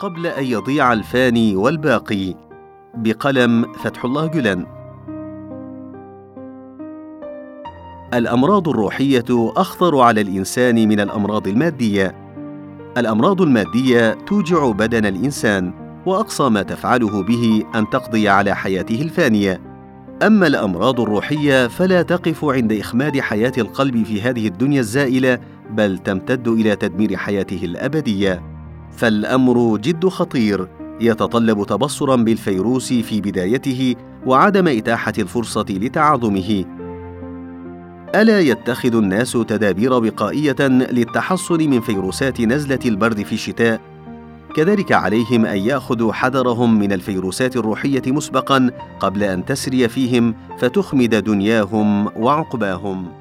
قبل أن يضيع الفاني والباقي. بقلم فتح الله جلن الأمراض الروحية أخطر على الإنسان من الأمراض المادية. الأمراض المادية توجع بدن الإنسان وأقصى ما تفعله به أن تقضي على حياته الفانية. أما الأمراض الروحية فلا تقف عند إخماد حياة القلب في هذه الدنيا الزائلة بل تمتد إلى تدمير حياته الأبدية. فالأمر جد خطير يتطلب تبصرا بالفيروس في بدايته وعدم إتاحة الفرصة لتعاظمه. ألا يتخذ الناس تدابير وقائيه للتحصن من فيروسات نزلة البرد في الشتاء؟ كذلك عليهم أن يأخذوا حذرهم من الفيروسات الروحية مسبقا قبل أن تسري فيهم فتخمد دنياهم وعقباهم.